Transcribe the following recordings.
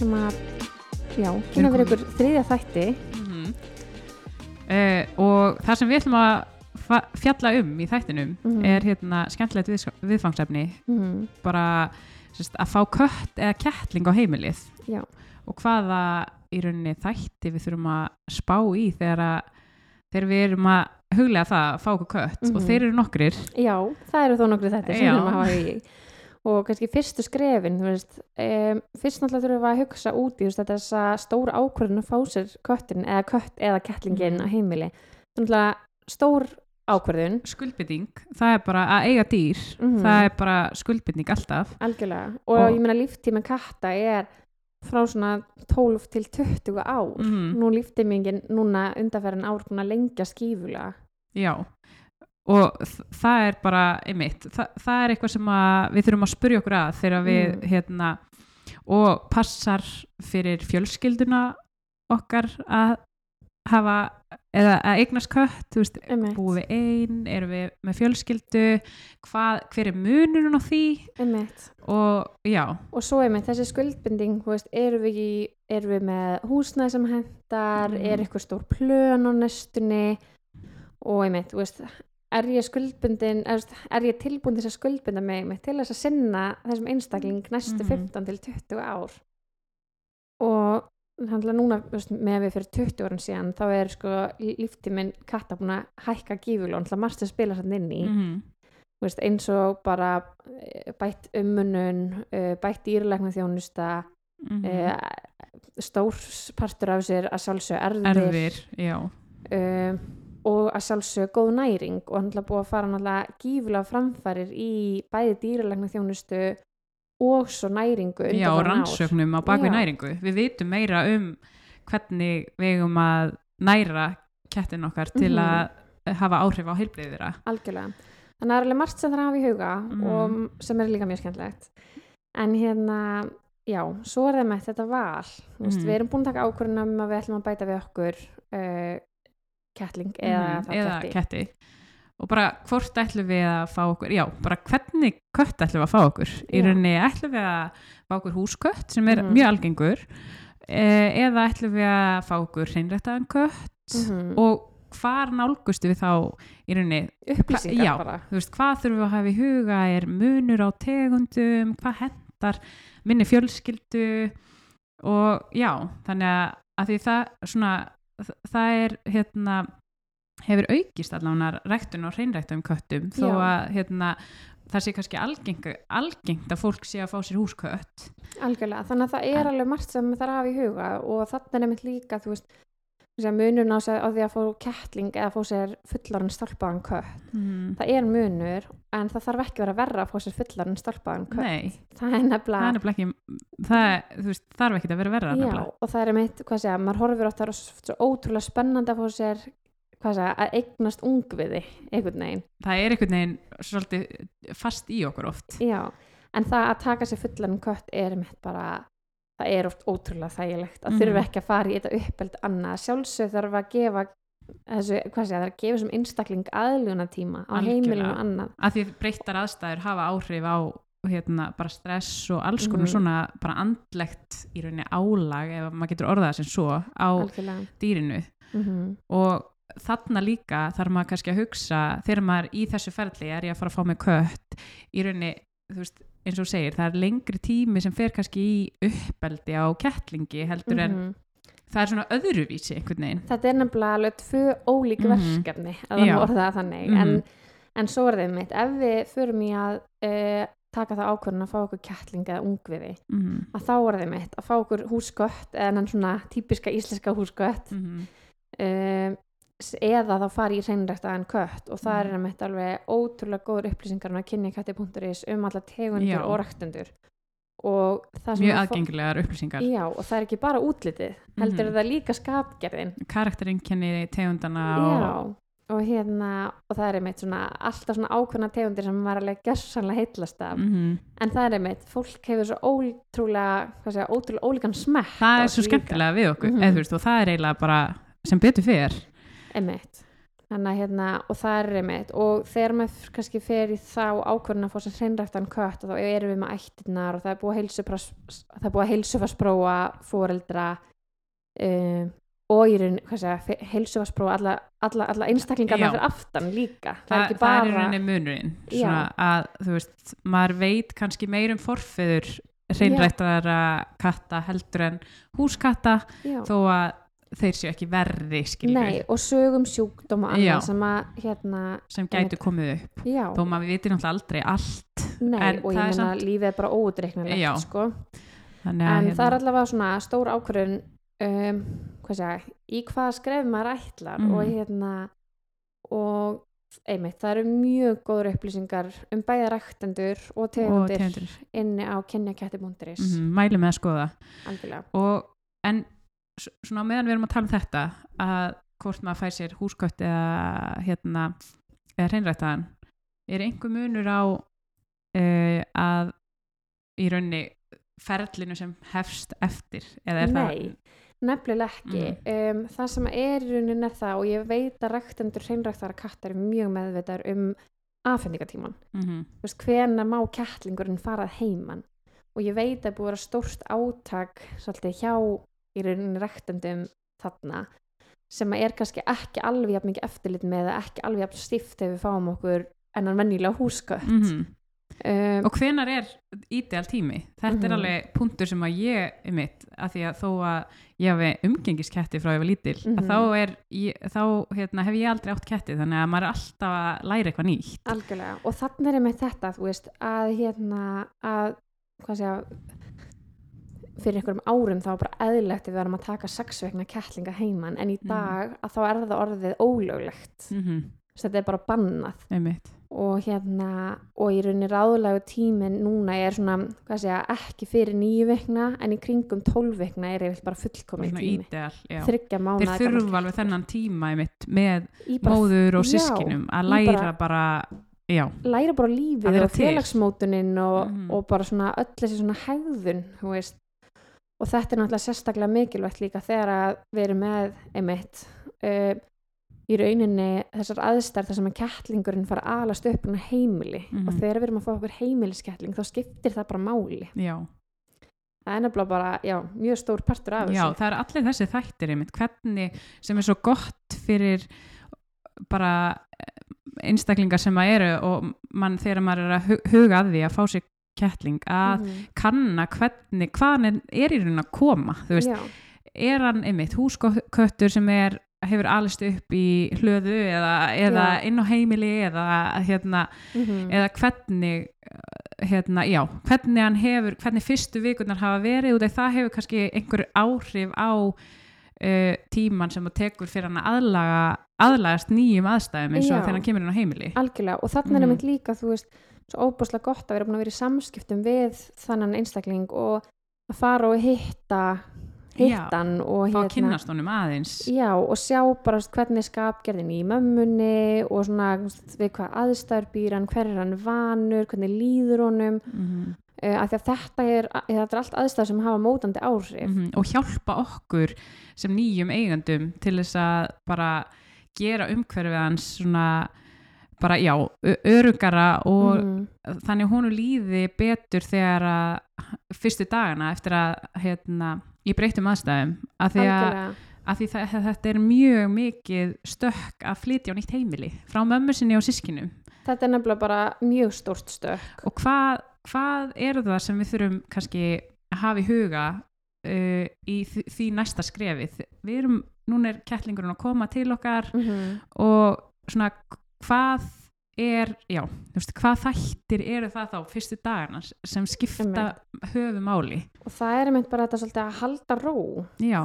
ætlum að, já, kynna fyrir ykkur þriðja þætti. mm og það sem við ætlum að fjalla um í þættinum Mhm. er hérna skemmtilegt viðs- viðfangsefni. Mm, bara sérst, að fá kött eða kettling á heimilið. Já, og hvaða í rauninni þætti við þurfum að spá í þegar, að, þegar við erum að huglega það að fá okkur kött. Og Mhm. þeir eru nokkrir. Já, það eru þó nokkru þættir sem við erum að hafa í. Og kannski fyrstu skrefin, veist, um, fyrst náttúrulega þurfum við að hugsa út í veist, þessa stóra ákvörðun að fá sér köttin eða kött eða kettlingin Mhm. á heimili. Náttúrulega stór ákvörðun, skuldbytting, það er bara að eiga dýr Mhm. það er bara skuldbytting alltaf algjörlega. Og, Og- ég meina líftími katta er frá svona 12 til 20 ár. Mhm. Nú líftímingin núna undarferðin ár að lengja skífulega. Já, og það er bara einmitt, Þa, það er eitthvað sem við þurfum að spurja okkur að þegar við Mm. hérna, og passar fyrir fjölskylduna okkar að hafa eða að eignast kött, veist búum við ein, erum við með fjölskyldu hvað, hver er munurinn á því Einmitt. og já, Og svo einmitt þessi skuldbinding, veist, erum við, í, erum við með húsnæði sem hendar, Mhm. er eitthvað stór plön á næstunni og einmitt, veist, er ég skuldbindin, er, ég tilbúin til þess að skuldbinda mig einmitt til þess að sinna þessum einstakling næstu Mhm. 15 til 20 ár? Og handla núna með við fyrir 20 árum síðan þá er sko líftíminn katta búin að hækka náttúrulega margt að spila sann inn í. Mm Þú veist, eins og bara eh, bætt ummunun, uh, bætt dýrlækna þjónusta, -hmm. uh, stór partur af sér að sjálfsög erfir, erfir, já. Uh, og að sjálfsög góð næring og hann búið að fara náttúrulega gífulega framfærir í bæði dýrlækna þjónustu og svo næringu Já, rannsöknum á bakvið næringu. Við vitum meira um hvernig við eigum að næra kettin okkar til Mhm. að hafa áhrif á heilbriðið þeirra. Algjörlega. Þannig að það er alveg margt sem það er að hafa í huga Mhm. og sem er líka mjög skemmtilegt. En hérna, já, svo er það með þetta val. Mm. Veist, Mhm. við erum búin að taka ákvörðun um að við ætlum að bæta við okkur uh, kettling eða þá eða ketti. ketti. Og bara hvort ætlum við að fá okkur, já, bara hvernig kött ætlum við að fá okkur. Í Já. rauninni ætlum við að fá okkur húskött sem er Mhm. mjög algengur eh, eða ætlum við að fá okkur hreinrættaðan kött Mhm. og hvar nálgustu við þá í rauninni Upplýsingar já, bara. veist, hvað þurfum við að hafa í huga er munur á tegundum hvað hendar minni fjölskyldu og já, þannig að, því það svona, það er hérna hefur aukist allavega ræktun og hreinræktum köttum þó að hérna það sé kannski algeng, algengt að fólk sé að fá sér húskött Algjörlega. Þannig að það er alveg margt sem það er að hafa í huga og þannig er nefnt líka, þú veist, munurinn á, á því að fá kettling eða fá sér fullarinn stálpaðan kött. mm. Það er munur en það þarf ekki að vera verra að fá sér fullarinn stálpaðan kött. nei, Það er nefnilega það er ekki það, veist, þarf ekki að vera verra Já, og það er mitt, hvað segja, maður horfir á það er svo ótrúlega spennandi að fá sér hvað segja, að eignast ungviði einhvern veginn, það er einhvern veginn svolítið fast í okkur oft já en það að taka sér fullan kött er mitt bara, það er oft ótrúlega þægilegt að Mhm. þurfa ekki að fara í þetta uppeld annað, sjálfsög þarf að gefa þessu, hvað segja, það er að gefa þessum einstakling aðluguna tíma á heimilinu annað. Að því breyttar aðstæður hafa áhrif á hérna, bara stress og alls konar Mhm. svona bara andlegt í rauninni álag ef maður getur orðað sem svo á algjörlega. dýrinu. Mm og þarna líka þarf maður kannski að hugsa þegar maður í þessu ferli er ég að fara að fá mig kött í rauninni, þú veist, eins og segir það er lengri tími sem fer kannski í uppeldi á kettlingi heldur en Mhm. það er svona öðruvísi einhvern veginn þetta er nefnilega alveg tvö ólík Mhm. verkefni að það Já. má orða það þannig Mhm. en, en svo er það mitt ef við förum í að uh, taka það ákvörðun að fá okkur kettling eða ungviði mm að þá er það mitt að fá okkur húsgött eða enn svona típiska íslenska húsgött -hmm. um, eða þá fara í hreinræktaðan kött og það Mhm. er mitt alveg ótrúlega góður upplýsingar á kynnikatti.is um alla tegundur Já. og ræktundur mjög að aðgengilegar upplýsingar Já, og það er ekki bara útlitið heldur Mhm. er það líka skapgerðin karaktereinkenni tegundana og Já, og hérna og það er einmitt svona alltaf svona ákveðna tegundir sem var alveg gerðsannlega heitlast af mm en það er einmitt, fólk hefur svo ótrúlega, hvað segja, ótrúlega ólíkan smekk það er svo líka. skemmtilega við okkur Mhm. eða, þú veist, og það er eiginlega bara sem betur fyrir einmitt, þannig að hérna og það er einmitt og þegar maður kannski fer í þá ákvörðin að fá sér hreinræktan kött þá erum við með ættirnar og það er búið að heilsufars- það búið að heilsufarsprófa foreldra um, og í raun, hvað segja, heilsufarsprófa alla, alla, alla einstaklingarna Já. fyrir aftan líka það, Þa, er ekki það er í bara rauninni munurinn Já. svona að þú veist, maður veit kannski meir um forfeður hreinrættara katta heldur en húskatta já. þó að þeir séu ekki skilur Nei, og sögum sjúkdóm og Já. annað sem að hérna, sem gætu komið upp já, þó maður viti náttúrulega aldrei allt nei, en og ég meina samt- lífið er bara Já. óutreiknilegt sko. en hérna, það er allavega svona stór ákvörðun um, hvað segja, í hvaða skref maður ætlar Mhm. og hérna og einmitt, það eru mjög góður upplýsingar um bæða ræktendur og tegundir inni á kynjakætti.is mm mæli með að skoða og en svona meðan við erum að tala um þetta að hvort maður fær sér húskött eða hérna eða hreinrættaðan er einhver munur á uh, að í raunni ferlinu sem hefst eftir eða er Nei, nefnilega ekki. Um, það sem er í rauninni er það og ég veit að ræktendur hreinræktara kattar er mjög meðvitaður um afhendingatíman það mm Þú veist, hvena má kettlingurinn farað heiman? Og ég veit að búið að vera stórt átak svolítið hjá í rauninni ræktendum þarna sem er kannski ekki alveg jafn mikið eftirlit með eða ekki alveg jafn stíft ef við fáum okkur ennan venjulega húskött -hmm. um, og hvenar er ídeal tími þetta Mhm. er alveg punktur sem að ég er mitt að því að þó að ég hafi umgengisketti frá ég var lítil að Mhm. þá, er, ég, þá hérna, hef ég aldrei átt ketti þannig að maður er alltaf að læra eitthvað nýtt algjörlega og þannig er með þetta veist að hérna að hvað segja fyrir einhverjum árum þá var bara eðlilegt að við varum að taka sex vegna kettlinga heiman en í Mhm. dag að þá er það orðið ólöglegt mm -hmm. þetta er bara bannað einmitt og hérna og í rauninni ráðlegu tíminn núna er svona, hvað segja, ekki fyrir nýju vikna en í kringum tólf vikna er yfir bara fullkomin svona tími já. þryggja þeir mánuða þurfa alveg þennan tíma einmitt með bara, móður og já, sískinum að í læra bara- bara, já, læra bara Að lífið og félagsmótunin og, Mhm. og bara svona öll þessi svona veist og þetta er náttúrulega sérstaklega mikilvægt líka þegar að við erum með einmitt uh, í rauninni þessar aðstæður þar sem að kettlingurinn fara að alast upp á heimili. Mhm. og þegar við erum að fá okkur heimiliskettling þá skiptir það bara máli. Já. Það er nefnilega bara, já, mjög stór partur af Já, þessu. það er allir þessi þættir einmitt, hvernig sem er svo gott fyrir bara eh, einstaklingar sem að eru og mann þegar maður er að hu- huga að því að fá sér kettling að Mhm. kanna hvernig, hvaðan er, er í raun að koma, þú veist, já, er hann einmitt húsköttur sem er hefur alist upp í hlöðu eða, eða inn á heimili eða hérna, mhm, eða hvernig hérna, já, hvernig hann hefur hvernig fyrstu vikurnar hafa verið og það hefur kannski einhver áhrif á uh, tíman sem það tekur fyrir hann að aðlaga aðlagast nýjum aðstæðum eins og Já. þegar hann kemur inn á heimili algjörlega og þannig er Mhm. einmitt líka þú veist, svo óbúslega gott að vera búin að vera í samskiptum við þannan einstakling og að fara og hitta hittan og fá að hérna kynnast honum aðeins. Já, og sjá bara hvernig skapgerðin í mömmunni og svona við hvað aðstæður býr hann, hver er hann vanur hvernig líður honum. Mm uh, af því að þetta er, þetta er allt aðstæður sem hafa mótandi áhrif. -hmm. og hjálpa okkur sem nýjum eigandum til þess að bara gera umhverfið hans svona bara já, ö- öruggara og Mhm. þannig að hún líði betur þegar að fyrstu dagana eftir að hérna, í breyttum aðstæðum að því að, að því það, þetta er mjög mikið stökk að flytja á nýtt heimili frá mömmu sinni og sískinum þetta er nefnilega bara mjög stórt stök og hvað, hvað eru það sem við þurfum kannski að hafa í huga uh, í því, því næsta skrefið við erum, núna er kettlingurinn að koma til okkar mm -hmm. og svona hvað er, já, veist, hvað þættir eru það þá fyrstu dagana sem skipta höfu máli? Og það er einmitt bara þetta svolítið að halda ró. Já,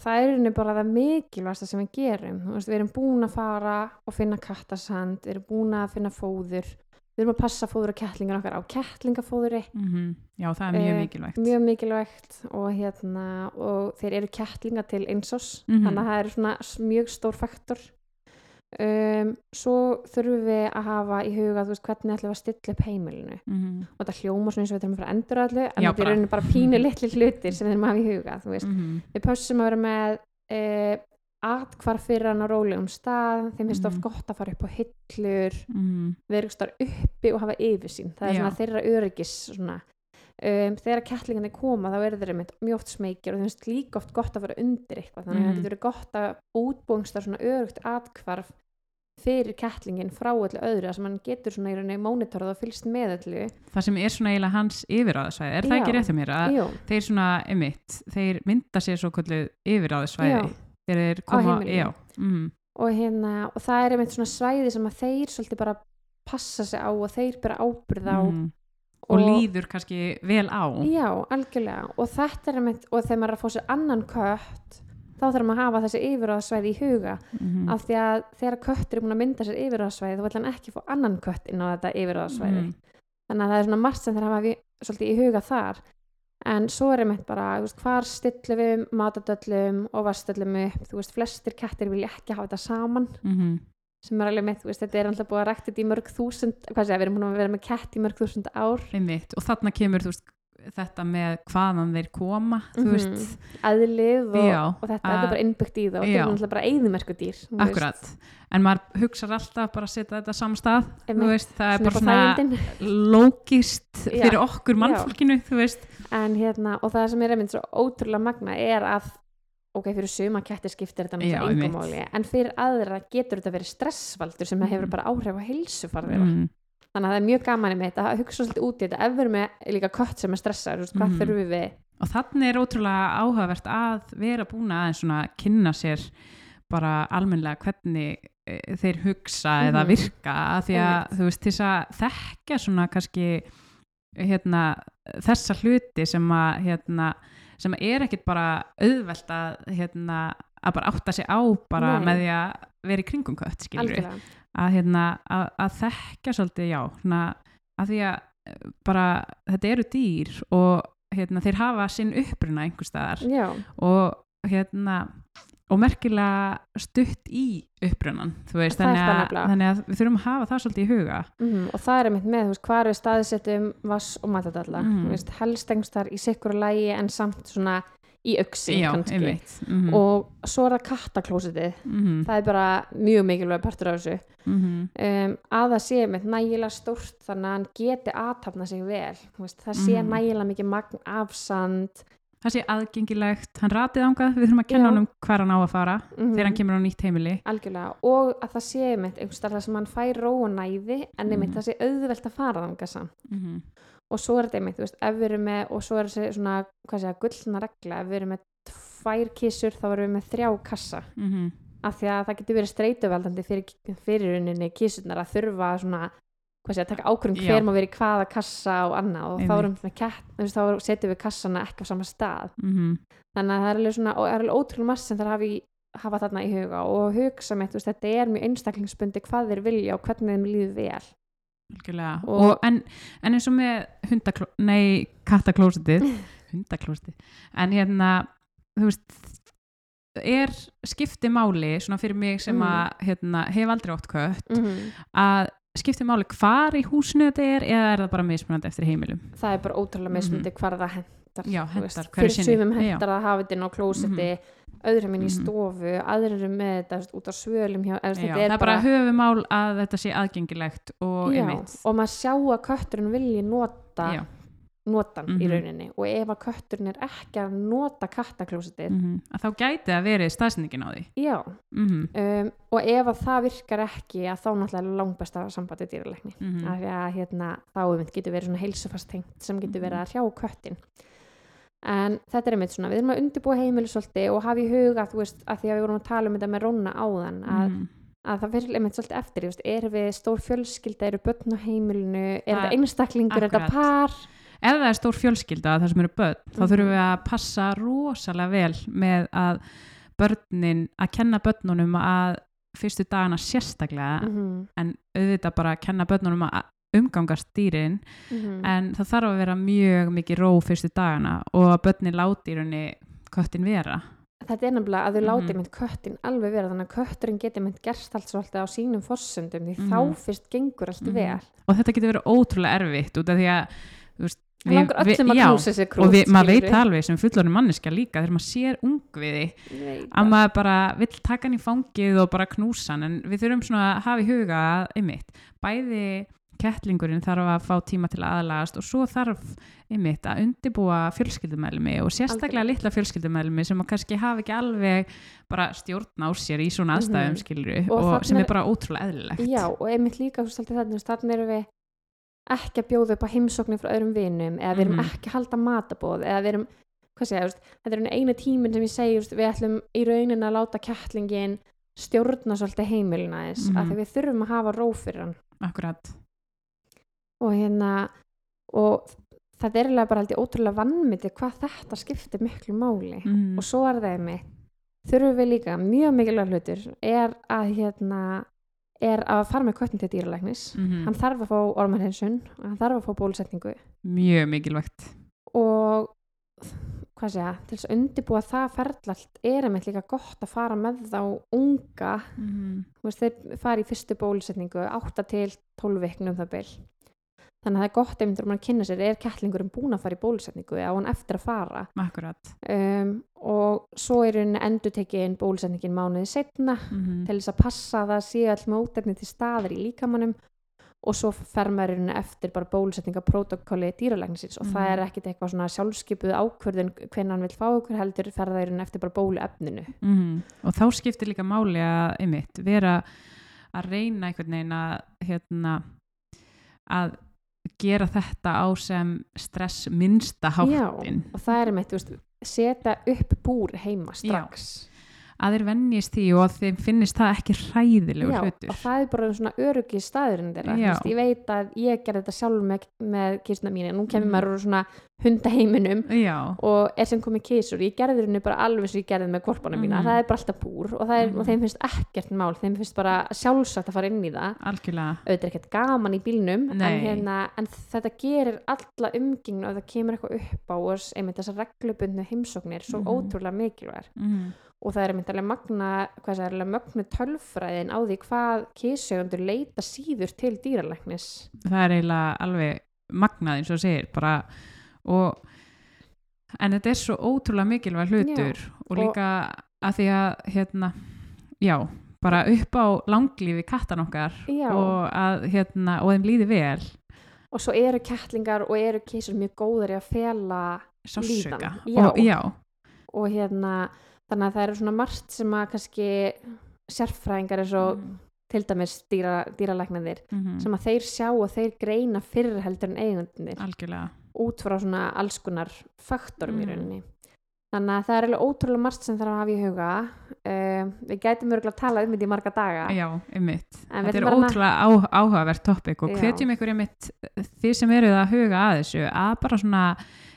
það er einnig bara það mikilvægsta sem við gerum. Veist, við erum búin að fara og finna kattasand, við erum búin að finna fóður við erum að passa fóður og kettlingar okkar á kettlingafóðuri mm já, það er mjög Eh, mikilvægt. mjög mikilvægt og hérna og þeir eru kettlingar til einsós Mhm. þannig að það er mjög stór faktor um, svo þurfum við að hafa í huga veist hvernig ætlum við að stilla upp heimilinu mm og þetta hljóma svona eins og við þurfum að fara að endur allu en þetta er bara. pínu litli hlutir sem við þurfum að hafa í huga veist -hmm. við pössum að vera með e, atkvarf fyrir hann á rólegum stað þeim finnst Mhm. oft gott að fara upp á hillur mm, vera ekki starf uppi og hafa yfirsýn það er Já. svona þeirra öryggis svona. Um, þegar kettlingarnir koma þá eru þeir mjög oft smekir og þeim finnst líka oft gott að fara undir eitthvað. Þannig að Mhm. þetta getur verið gott að útbúngstar svona örugt atkvarf fyrir kettlingin frá öllu öðru þar sem hann getur svona í rauninni mónitorað og fylgst með öllu. Það sem er svona eiginlega hans yfiráðsvæði, er það Já. ekki rétt um mér að Jú, þeir svona, emitt, þeir mynda sér svo kvöldu yfiráðsvæði Já. þegar þeir koma, já mm, og hérna og það er einmitt svona svæði sem að þeir svolítið bara passa sig á og þeir bara ábyrð á. Mm, og, líður kannski vel á. Já, algjörlega. Og þetta er einmitt, og þegar maður er að fá sér annan kött þá þarf maður að hafa þessi yfiráðsvæði í huga. Mm, af því að þegar köttur er búin að mynda sér yfiráðsvæði þá vil hann ekki fá annan kött inn á þetta yfiráðsvæði mm, þannig að það er svona margt sem þeir hafa vi- svolítið í huga þar. En svo er einmitt bara, þú veist, hvar stillum við matadöllum og vastöllum upp. Þú veist, flestir kettir vilja ekki hafa þetta saman. Mm, sem er alveg mitt, veist, þetta er alltaf búið að rækta þetta í mörg þúsund, hvað sé, við erum búin að vera með kett í mörg þúsund ár. Einmitt, og þarna kemur veist, þetta með hvaðan þeir koma Mhm. veist, aðlið og, Já, og þetta, að- þetta er bara innbyggt í það og þetta er alltaf bara eigðumerku dýr akkurat. En maður hugsar alltaf bara að setja þetta saman stað þú Einmitt. veist, það er bara svona lógist fyrir okkur mannfólkinu veist, en hérna, og það sem er einmitt svo ótrúlega magna er að ok, fyrir suma kettir skiptir þetta náttúrulega engum máli, en fyrir aðra getur þetta verið stressvaldur sem hefur bara áhrif á heilsufar þeirra mm, þannig að það er mjög gaman í mitt að hugsa svolítið út í þetta. Ef við erum með líka kött sem er þú veist, hvað þurfum við? Og þannig er ótrúlega áhugavert að vera búin að kynna sér bara almennlega hvernig e, þeir hugsa eða Mhm. virka. Því að þú veist þess að þekka svona kannski hérna þessa hluti sem að hérna sem er ekkit bara auðvelt að hérna að bara átta sig á bara Nei. með því að vera í kringum kött að, hérna, að, að þekka svolítið já, svona, að því að eh, bara þetta eru dýr og hérna, þeir hafa sinn uppruna einhver staðar. Já, og hérna og merkilega stutt í er þannig þannig að við þurfum að hafa það svolítið í huga. Mm og það er einmitt með, þú veist, hvar við staðsettum vass og matadalla, Mhm. þú veist, helst engst þar í sikkur lægi en samt svona í auksi kannski. mm og svo er það kattaklósitið -hmm. það er bara mjög mikilvæg partur af þessu. Mm um, að það sé með nægilega stórt þannig að hann geti aðtapna sig vel. Veist, það sé Mhm. nægilega mikið magn af sand það sé aðgengilegt, hann ratið ángað við þurfum að kenna Já. honum hvar hann á að fara mm þegar hann kemur á nýtt heimili. Algjörlega. Og að það sé með einhvers þar sem hann fær ró og næði en einmitt Mhm. það sé auðvelt að fara þangað samt. Mm og svo er þetta einmitt, þú veist, ef við erum með og svo er þessi svona, hvað segja, gullna regla. Ef við erum með tvær kísur þá erum við með þrjá kassa. -hmm. af því að það getur verið streituvaldandi fyrir, fyrir rauninni kísurnar að þurfa svona, hvað segja, taka ákvörðum hver má verið hvaða kassa og annað og þá, kett, þá setjum við kassana ekki á sama stað Mm þannig að það er alveg svona, er alveg ótrúlega margt sem það hafi hafa þarna í huga og hugsa veist, þetta er mjög einstaklingsbundi hvað þeir vilja og hvernig þeim líður vel. Og- Og, en, en eins og með hundakló, nei, kattaklósitið hundaklósitið, en hérna þú veist er skipti máli svona fyrir mig sem Mhm. að hérna, hef aldrei átt kött mm -hmm. að skipti máli hvar í húsinu þetta er eða er það bara mismunandi eftir heimilum? Það er bara ótrúlega mismundi hvar það hendar Já, hverju fyrir sumum Já. hendar að hafa þetta inn á klósetti öðrum inn í Mhm. stofu aðrir eru með þetta út á svölum hjá, Já, það er bara höfumál að þetta sé aðgengilegt og já, og maður sjá að kötturinn vilji nota Notan í Mhm. rauninni. Og ef að kötturinn er ekki að nota kattaklósetið mm að þá gæti að verið staðsendingin á því. Já, mm um, og ef að það virkar ekki að þá náttúrulega langbesta sambandi dýralegni -hmm. af því að hérna, þá getur verið svona heilsufastengt sem getur verið að hrjá köttin. En þetta er einmitt svona við erum að undirbúa heimili svolítið og hafa í huga þú veist, að því að við vorum að tala um þetta með Ronna áðan að, Mhm. að það fyrir einmitt svolítið eftir, er við stór fjölskylda, eru börn á heimilinu er þetta einstaklingur, er þetta par ef það er stór fjölskylda það sem eru börn, þá Mhm. þurfum við að passa rosalega vel með að börnin, að kenna börnunum að fyrstu dagana sérstaklega mm en auðvitað bara að kenna börnunum að umgangast dýrin -hmm. en það þarf að vera mjög mikið ró fyrstu dagana og að börnin láti í rauninni köttin vera þetta er nefnilega að þau láti Mhm. mynd köttin alveg vera þannig að kötturinn geti mynd gerst allt svolítið á sínum forsöndum því Mhm. þá fyrst gengur allt Mhm. vel og þetta getur verið ótrúlega erfitt út af því að veist, Það langar öllum að knúsa sér krútt og við, maður veit alveg sem fullorinn manneska líka þegar maður sér ungviði að maður bara vill taka hann í fangið og bara knúsa hann en við þurfum svona að hafa í huga að einmitt, bæði kettlingurinn þarf að fá tíma til að aðlagast og svo þarf einmitt að undibúa fjölskyldumælmi og sérstaklega Algjörlega. litla fjölskyldumælmi sem að kannski hafa ekki alveg bara stjórn á sér í svona aðstæðum Mhm. skiluru Og og, þarna sem er- bara ótrúlega eðlilegt Já, og einmitt líka þú veist, þarna erum við ekki að bjóða upp á heimsóknir frá öðrum vinum eða við erum Mhm. ekki að halda matabóð eða við erum, hvað segja, þetta er einu tíminn sem ég segi, við ætlum í raunin að láta kettlingin stjórna svolítið heimilina þess, mm Mhm. að því við þurfum að hafa ró fyrir hann akkurat og hérna og þetta er eiginlega bara ég ótrúlega vannmyndi hvað þetta skiptir miklu máli mm. og svo er það einmitt þurfum við líka, mjög mikilvæg hlutur er að hérna er að fara með köttin til dýralæknis. Mhm. hann þarf að fá ormarhensun hann þarf að fá bólusetningu. Mjög mikilvægt. Og hvað segja, til þess að undibúa það ferðlalt er einmitt líka gott að fara með þá unga. Mm. þú veist, þeir fara í fyrstu bólusetningu 8 til 12 viknum það bil þannig að það er gott einmitt þegar maður kynna sér er kettlingurinn búin að fara í bólusetningu eða á hann eftir að fara akkurat um, og svo er henni endur tekin bólusetningin mánuði setna mm. til þess að passa að það sé all mótefni til staðar í líkamannum og svo fer maður henni eftir bara bólusetningaprótokolli dýralæknisins og það Mhm. er ekkit eitthvað svona sjálfskipuð ákvörðun hvernig hann vil fá okkur heldur fer það henni eftir bara bóluefninu Mm og þá skiptir líka máli að einmitt, vera að reyna einhvern veginn að hérna, að gera þetta á sem stress minnsta háttin og það er þú veist, setja upp búr heima strax. Að þeir vennjist því og að þeim finnist það ekki hræðilegur Já, hlutur. og það er bara svona öruggi staðurinn þeirra. Já. ég veit að ég gerði þetta sjálf með, með kísna mín nú kemur Mhm. maður svona hundaheiminum Já, og er sem komið kísur ég gerði henni bara alveg sem ég gerði með korpana mína. Mhm. það er bara alltaf búr og, er, Mhm. og þeim finnst ekkert mál. Þeim finnst bara sjálfsagt að fara inn í það. Algjörlega. Auðvitað er ekkert gaman í bílnum en, hérna, en þetta gerir alla umgengnu og það kemur eitthvað upp á oss einmitt þessar reglubundnu heimsóknir svo Mhm. ótrúlega mikilvæg mm. og það er einmitt alveg magna hvað það er mögnu tölfræðin á því hvað kísjögundur leita síður til dýralæknis. Það er eiginlega alveg magnað eins og segir bara og en þetta er svo ótrúlega mikilvæg hlutur og og- líka að því að hérna, já, bara upp á langlífi kattan okkar Já. og að hérna, og þeim líði vel. Og svo eru kettlingar og eru kísur mjög góðar í að fela Líðan, já. og já, og hérna þannig að það eru svona margt sem að kannski sérfræðingar er svo Mhm. til dæmis dýra, dýralæknandir mm sem að þeir sjá og þeir greina fyrir heldur en eigundinir algjörlega út frá svona alls konar faktorum í Mm. rauninni. Þannig að það er alveg ótrúlega margt sem þarf að hafa í huga. Uh, við gætum örgulega að tala um þetta í marga daga. Já, við þetta er ótrúlega á, áhugavert topic og hvetjum ykkur einmitt þið sem eruð að huga að þessu að bara svona,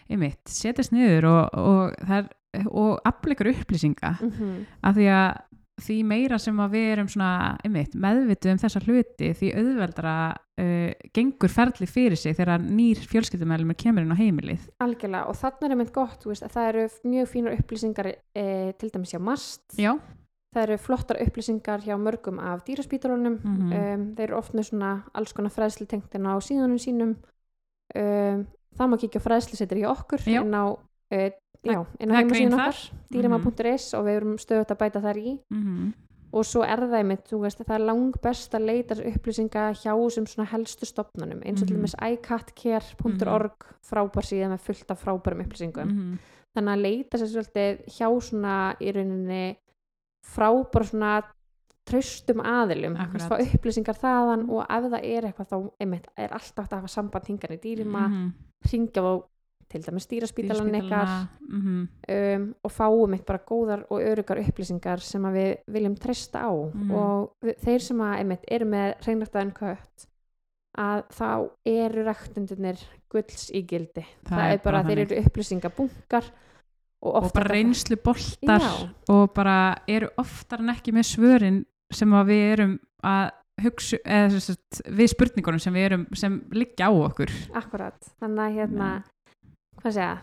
einmitt, setjast niður og, og og afla ykkur upplýsinga. Mm af því að því meira sem að við erum svona, einmitt, meðvituð um þessa hluti því auðveldra uh, gengur ferli fyrir sig þegar nýr fjölskyldumælumur kemur inn á heimilið. Algjörlega og þannig er einmitt gott veist, að það eru mjög fínar upplýsingar uh, til dæmis hjá MAST. Já, það eru flottar upplýsingar hjá mörgum af dýraspítalunum Mhm. um, þeir eru oft með svona alls konar fræðslitengtina á síðanum sínum. Um, það má kíkja á fræðslisettir hjá okkur Já. inn á, uh, já, inn á þar. okkar dýrama.is og við erum stöðut að bæta þar í mm og svo er það einmitt, þú veist, það er lang best að leita upplýsinga hjá þessum svona helstu stopnunum, eins og til Mhm. dæmis icatcare.org frábær síðan með fullt af frábærum upplýsingum -hmm. þannig að leita sér svolítið hjá svona í rauninni frábæra svona traustum aðilum, þú veist, Akkurat. fá upplýsingar þaðan og ef það er eitthvað þá einmitt, er alltaf að hafa samband hingan í dýrima, Mhm. hringja á til dæmis dýraspítalan ykkar. mm um, og fáum eitt bara góðar og örugar upplýsingar sem að við viljum treysta á. Mhm. og við, þeir sem að eru með reynræktaðan kött að þá eru ræktundunir gulls í gildi. Það, er bara, þeir þannig. eru upplýsingabunkar og, og bara reynslu boltar Já. og bara eru oftar en ekki með svörin sem að við erum að hugsa eða, við spurningunum sem við erum sem liggja á okkur. Akkurat, þannig að hérna hvað segja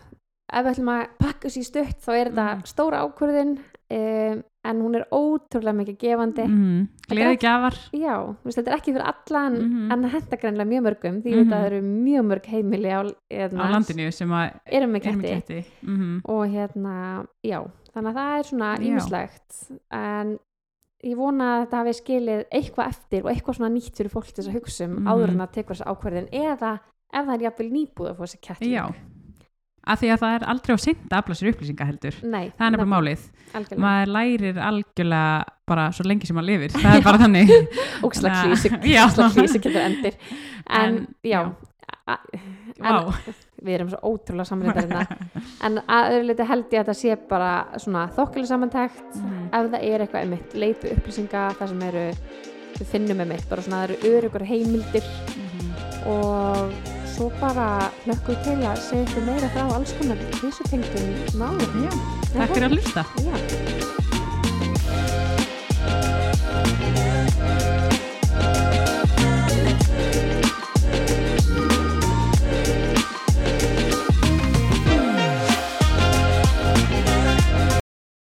ef við ætlum að pakka þessi stutt þá er þetta Mhm. stóra ákvörðin um, en hún er ótrúlega mikið gefandi mm. gleði gjafar já, þetta er ekki fyrir alla en, Mhm. en þetta greinlega mjög mörgum því ég veit Mhm. það eru mjög mörg heimili á, á hérna, landinu sem að erum með er ketti ketti mm og hérna, já þannig að það er svona Já. ýmislegt en ég vona að þetta hafi skilið eitthvað eftir og eitthvað svona nýtt fyrir fólk til þess að hugsa um Mhm. áður en að tekur þess ákverðin eða ef það er jafnvel nýbúð að fá þessi kettling já, að því að það er aldrei á seint að afla sér upplýsinga heldur. Nei, það er nefnilega málið, algjörlega. Maður lærir algjörlega bara svo lengi sem maður lifir. Það er bara þannig. Klísi getur endir. En, En, já, já. Vá. við erum svo ótrúlega samrýndarina en að öðru leiti held ég að þetta sé bara svona þokkileg samantækt Mhm. ef það er eitthvað emitt, leitu upplýsinga það sem eru, við finnum emitt bara svona það eru örugur heimildir. Mhm. og svo bara hlökkum til að segja ykkur meira frá alls konar vísutengdum málum Já, takk fyrir að hlusta.